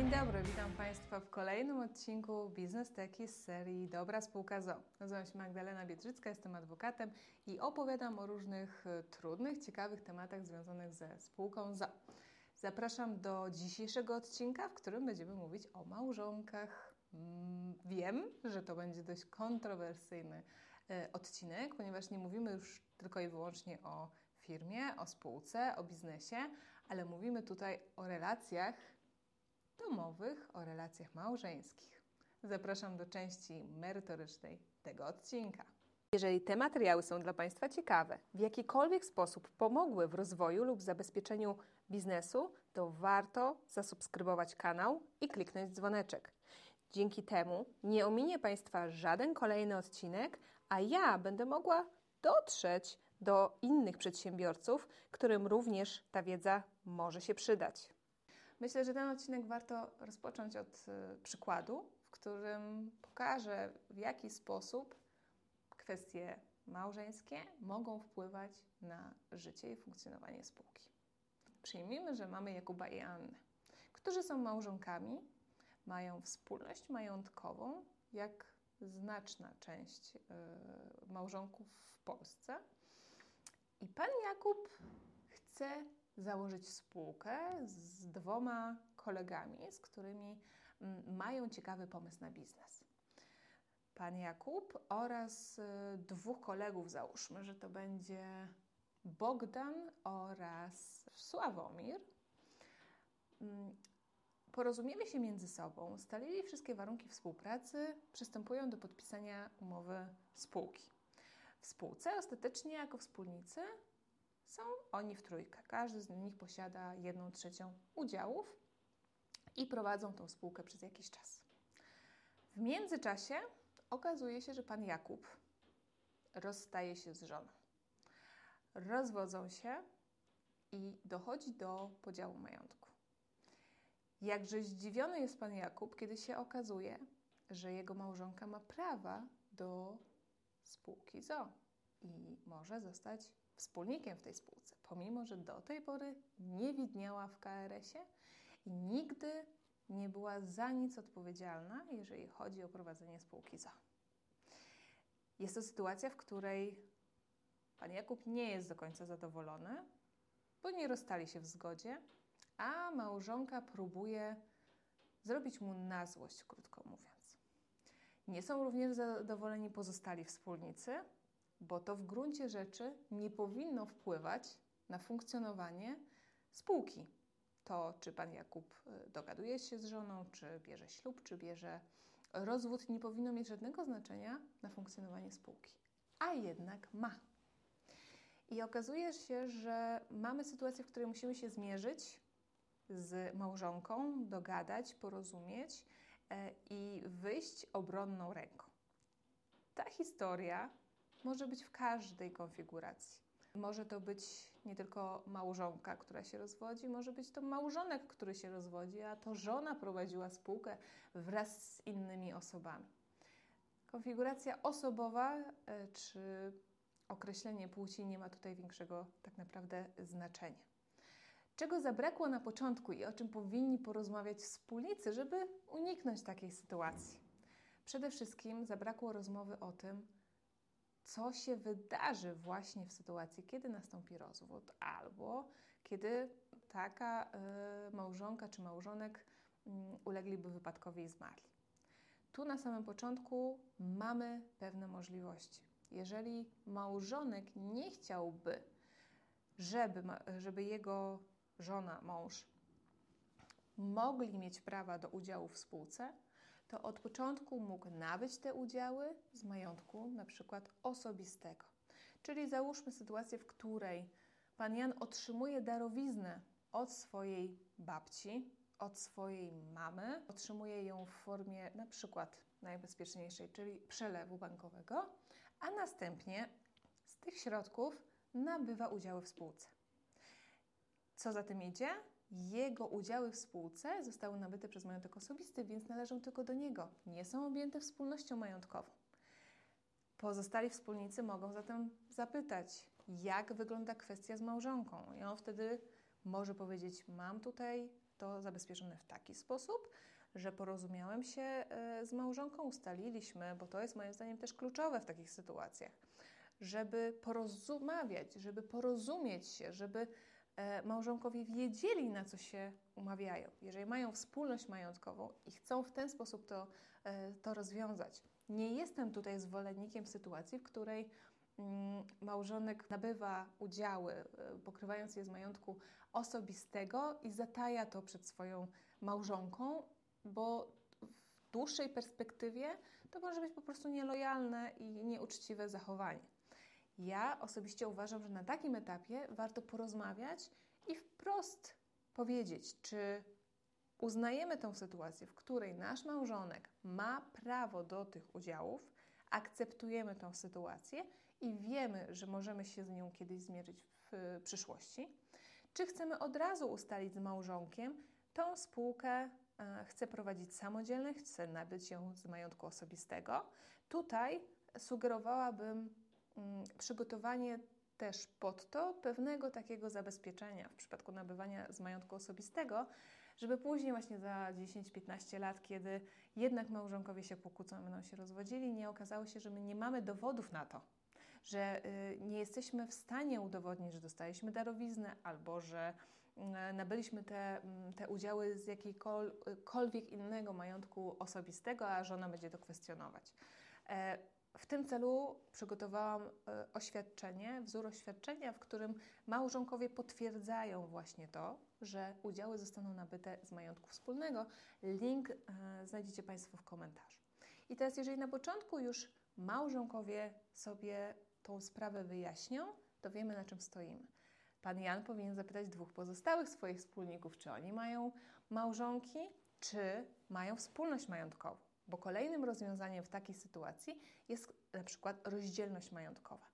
Dzień dobry, witam Państwa w kolejnym odcinku Biznes Teki z serii Dobra Spółka ZO. Nazywam się Magdalena Biedrzycka, jestem adwokatem i opowiadam o różnych e, trudnych, ciekawych tematach związanych ze spółką ZO. Zapraszam do dzisiejszego odcinka, w którym będziemy mówić o małżonkach. Mm, wiem, że to będzie dość kontrowersyjny e, odcinek, ponieważ nie mówimy już tylko i wyłącznie o firmie, o spółce, o biznesie, ale mówimy tutaj o relacjach domowych, o relacjach małżeńskich. Zapraszam do części merytorycznej tego odcinka. Jeżeli te materiały są dla Państwa ciekawe, w jakikolwiek sposób pomogły w rozwoju lub zabezpieczeniu biznesu, to warto zasubskrybować kanał i kliknąć dzwoneczek. Dzięki temu nie ominie Państwa żaden kolejny odcinek, a ja będę mogła dotrzeć do innych przedsiębiorców, którym również ta wiedza może się przydać. Myślę, że ten odcinek warto rozpocząć od y, przykładu, w którym pokażę, w jaki sposób kwestie małżeńskie mogą wpływać na życie i funkcjonowanie spółki. Przyjmijmy, że mamy Jakuba i Annę, którzy są małżonkami, mają wspólność majątkową, jak znaczna część y, małżonków w Polsce. I pan Jakub chce założyć spółkę z dwoma kolegami, z którymi mm, mają ciekawy pomysł na biznes. Pan Jakub oraz y, dwóch kolegów, załóżmy, że to będzie Bogdan oraz Sławomir. Mm, porozumieli się między sobą, ustalili wszystkie warunki współpracy, przystępują do podpisania umowy spółki. W spółce ostatecznie jako wspólnicy są oni w trójkę. Każdy z nich posiada jedną trzecią udziałów i prowadzą tą spółkę przez jakiś czas. W międzyczasie okazuje się, że pan Jakub rozstaje się z żoną. Rozwodzą się i dochodzi do podziału majątku. Jakże zdziwiony jest pan Jakub, kiedy się okazuje, że jego małżonka ma prawa do spółki ZO i może zostać wspólnikiem w tej spółce, pomimo że do tej pory nie widniała w KRS-ie i nigdy nie była za nic odpowiedzialna, jeżeli chodzi o prowadzenie spółki ZO. Jest to sytuacja, w której pan Jakub nie jest do końca zadowolony, bo nie rozstali się w zgodzie, a małżonka próbuje zrobić mu na złość, krótko mówiąc. Nie są również zadowoleni pozostali wspólnicy, bo to w gruncie rzeczy nie powinno wpływać na funkcjonowanie spółki. To, czy pan Jakub y, dogaduje się z żoną, czy bierze ślub, czy bierze rozwód, nie powinno mieć żadnego znaczenia na funkcjonowanie spółki. A jednak ma. I okazuje się, że mamy sytuację, w której musimy się zmierzyć z małżonką, dogadać, porozumieć e, i wyjść obronną ręką. Ta historia może być w każdej konfiguracji. Może to być nie tylko małżonka, która się rozwodzi, może być to małżonek, który się rozwodzi, a to żona prowadziła spółkę wraz z innymi osobami. Konfiguracja osobowa e, czy określenie płci nie ma tutaj większego tak naprawdę znaczenia. Czego zabrakło na początku i o czym powinni porozmawiać wspólnicy, żeby uniknąć takiej sytuacji? Przede wszystkim zabrakło rozmowy o tym, co się wydarzy właśnie w sytuacji, kiedy nastąpi rozwód, albo kiedy taka y, małżonka czy małżonek y, ulegliby wypadkowi i zmarli. Tu na samym początku mamy pewne możliwości. Jeżeli małżonek nie chciałby, żeby, żeby jego żona, mąż mogli mieć prawa do udziału w spółce, to od początku mógł nabyć te udziały z majątku na przykład osobistego. Czyli załóżmy sytuację, w której pan Jan otrzymuje darowiznę od swojej babci, od swojej mamy, otrzymuje ją w formie na przykład najbezpieczniejszej, czyli przelewu bankowego, a następnie z tych środków nabywa udziały w spółce. Co za tym idzie? Jego udziały w spółce zostały nabyte przez majątek osobisty, więc należą tylko do niego. Nie są objęte wspólnością majątkową. Pozostali wspólnicy mogą zatem zapytać, jak wygląda kwestia z małżonką. I on wtedy może powiedzieć: Mam tutaj to zabezpieczone w taki sposób, że porozumiałem się e, z małżonką, ustaliliśmy, bo to jest moim zdaniem też kluczowe w takich sytuacjach, żeby porozmawiać, żeby porozumieć się, żeby małżonkowie wiedzieli, na co się umawiają. Jeżeli mają wspólność majątkową i chcą w ten sposób to, e, to rozwiązać. Nie jestem tutaj zwolennikiem sytuacji, w której mm, małżonek nabywa udziały, pokrywając je z majątku osobistego i zataja to przed swoją małżonką, bo w dłuższej perspektywie to może być po prostu nielojalne i nieuczciwe zachowanie. Ja osobiście uważam, że na takim etapie warto porozmawiać i wprost powiedzieć, czy uznajemy tę sytuację, w której nasz małżonek ma prawo do tych udziałów, akceptujemy tę sytuację i wiemy, że możemy się z nią kiedyś zmierzyć w przyszłości, czy chcemy od razu ustalić z małżonkiem tą spółkę E, chce prowadzić samodzielnie, chce nabyć ją z majątku osobistego. Tutaj sugerowałabym przygotowanie też pod to pewnego takiego zabezpieczenia w przypadku nabywania z majątku osobistego, żeby później właśnie za 10-15 lat, kiedy jednak małżonkowie się pokłócą, będą się rozwodzili, nie okazało się, że my nie mamy dowodów na to, że y, nie jesteśmy w stanie udowodnić, że dostaliśmy albo że E, nabyliśmy te, mm, te udziały z jakiegokolwiek innego majątku osobistego, a żona będzie to kwestionować. E, w tym celu przygotowałam e, oświadczenie, wzór oświadczenia, w którym małżonkowie potwierdzają właśnie to, że udziały zostaną nabyte z majątku wspólnego. Link znajdziecie Państwo w komentarzu. I teraz, jeżeli na początku już małżonkowie sobie tą sprawę wyjaśnią, to wiemy, na czym stoimy. Pan Jan powinien zapytać dwóch pozostałych swoich wspólników, czy oni mają małżonki, czy mają wspólność majątkową. Bo kolejnym rozwiązaniem w takiej sytuacji jest na przykład rozdzielność majątkowa.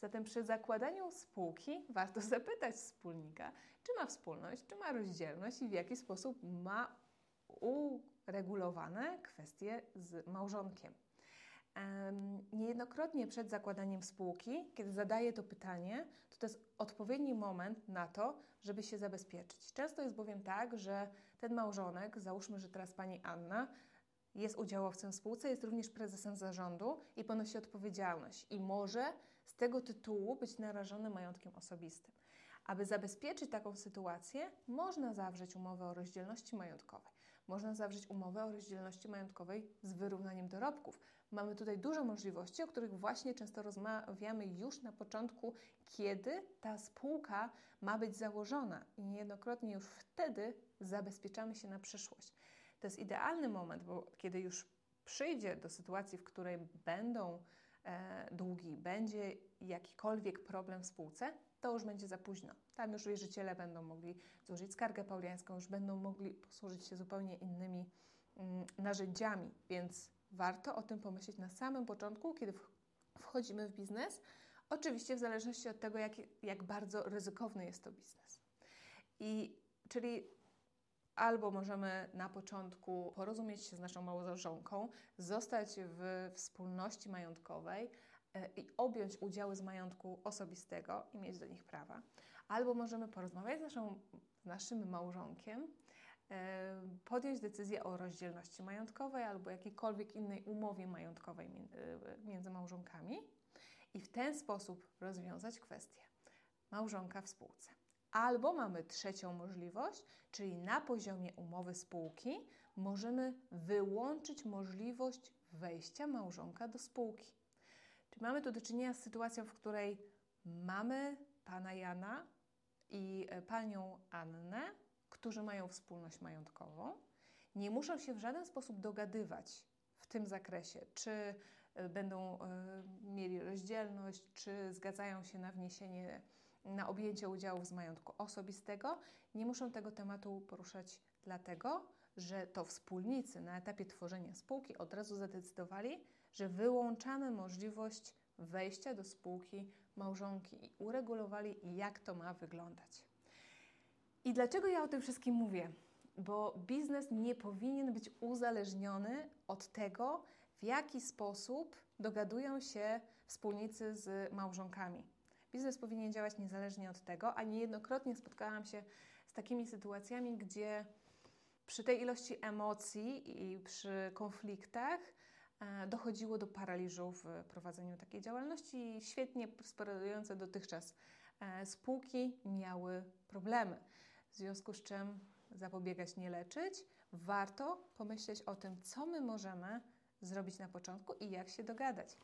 Zatem przy zakładaniu spółki warto zapytać wspólnika, czy ma wspólność, czy ma rozdzielność i w jaki sposób ma uregulowane kwestie z małżonkiem. Niejednokrotnie przed zakładaniem spółki, kiedy zadaję to pytanie, to to jest odpowiedni moment na to, żeby się zabezpieczyć. Często jest bowiem tak, że ten małżonek, załóżmy, że teraz pani Anna, jest udziałowcem w spółce, jest również prezesem zarządu i ponosi odpowiedzialność i może z tego tytułu być narażony majątkiem osobistym. Aby zabezpieczyć taką sytuację, można zawrzeć umowę o rozdzielności majątkowej. Można zawrzeć umowę o rozdzielności majątkowej z wyrównaniem dorobków. Mamy tutaj dużo możliwości, o których właśnie często rozmawiamy już na początku, kiedy ta spółka ma być założona i niejednokrotnie już wtedy zabezpieczamy się na przyszłość. To jest idealny moment, bo kiedy już przyjdzie do sytuacji, w której będą e, długi, będzie jakikolwiek problem w spółce, to już będzie za późno. Tam już wierzyciele będą mogli złożyć skargę pauliańską, już będą mogli posłużyć się zupełnie innymi mm, narzędziami, więc warto o tym pomyśleć na samym początku, kiedy wchodzimy w biznes. Oczywiście w zależności od tego, jak, jak bardzo ryzykowny jest to biznes. I czyli albo możemy na początku porozumieć się z naszą małżonką, zostać w wspólności majątkowej, E, i objąć udziały z majątku osobistego i mieć do nich prawa, albo możemy porozmawiać z, naszą, z naszym małżonkiem, e, podjąć decyzję o rozdzielności majątkowej albo jakiejkolwiek innej umowie majątkowej e, między małżonkami i w ten sposób rozwiązać kwestię małżonka w spółce. Albo mamy trzecią możliwość, czyli na poziomie umowy spółki możemy wyłączyć możliwość wejścia małżonka do spółki. Czy mamy tu do czynienia z sytuacją, w której mamy pana Jana i e, panią Annę, którzy mają wspólność majątkową, nie muszą się w żaden sposób dogadywać w tym zakresie, czy e, będą y, mieli rozdzielność, czy zgadzają się na wniesienie, na objęcie udziałów z majątku osobistego. Nie muszą tego tematu poruszać dlatego, że to wspólnicy na etapie tworzenia spółki od razu zadecydowali, że wyłączamy możliwość wejścia do spółki małżonki i uregulowali, jak to ma wyglądać. I dlaczego ja o tym wszystkim mówię? Bo biznes nie powinien być uzależniony od tego, w jaki sposób dogadują się wspólnicy z małżonkami. Biznes powinien działać niezależnie od tego, a niejednokrotnie spotkałam się z takimi sytuacjami, gdzie przy tej ilości emocji i przy konfliktach e, dochodziło do paraliżu w prowadzeniu takiej działalności i świetnie prosperujące dotychczas e, spółki miały problemy. W związku z czym zapobiegać, nie leczyć, warto pomyśleć o tym, co my możemy zrobić na początku i jak się dogadać.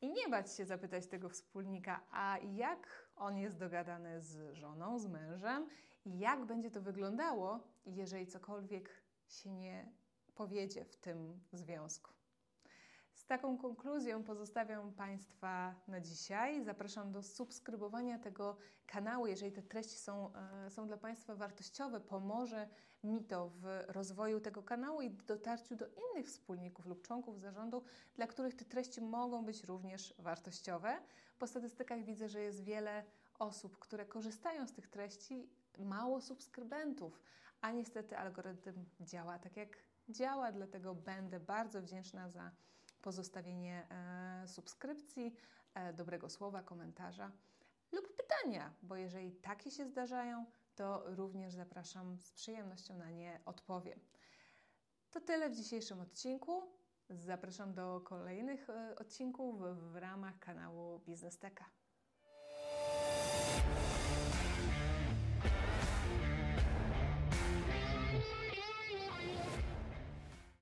I nie bać się zapytać tego wspólnika, a jak on jest dogadany z żoną, z mężem, i jak będzie to wyglądało, jeżeli cokolwiek się nie powiedzie w tym związku. Taką konkluzją pozostawiam Państwa na dzisiaj. Zapraszam do subskrybowania tego kanału, jeżeli te treści są, e, są dla Państwa wartościowe. Pomoże mi to w rozwoju tego kanału i dotarciu do innych wspólników lub członków zarządu, dla których te treści mogą być również wartościowe. Po statystykach widzę, że jest wiele osób, które korzystają z tych treści, mało subskrybentów, a niestety algorytm działa tak jak działa, dlatego będę bardzo wdzięczna za pozostawienie e, subskrypcji, e, dobrego słowa, komentarza lub pytania, bo jeżeli takie się zdarzają, to również zapraszam z przyjemnością na nie odpowiem. To tyle w dzisiejszym odcinku. Zapraszam do kolejnych e, odcinków w ramach kanału Biznesteka.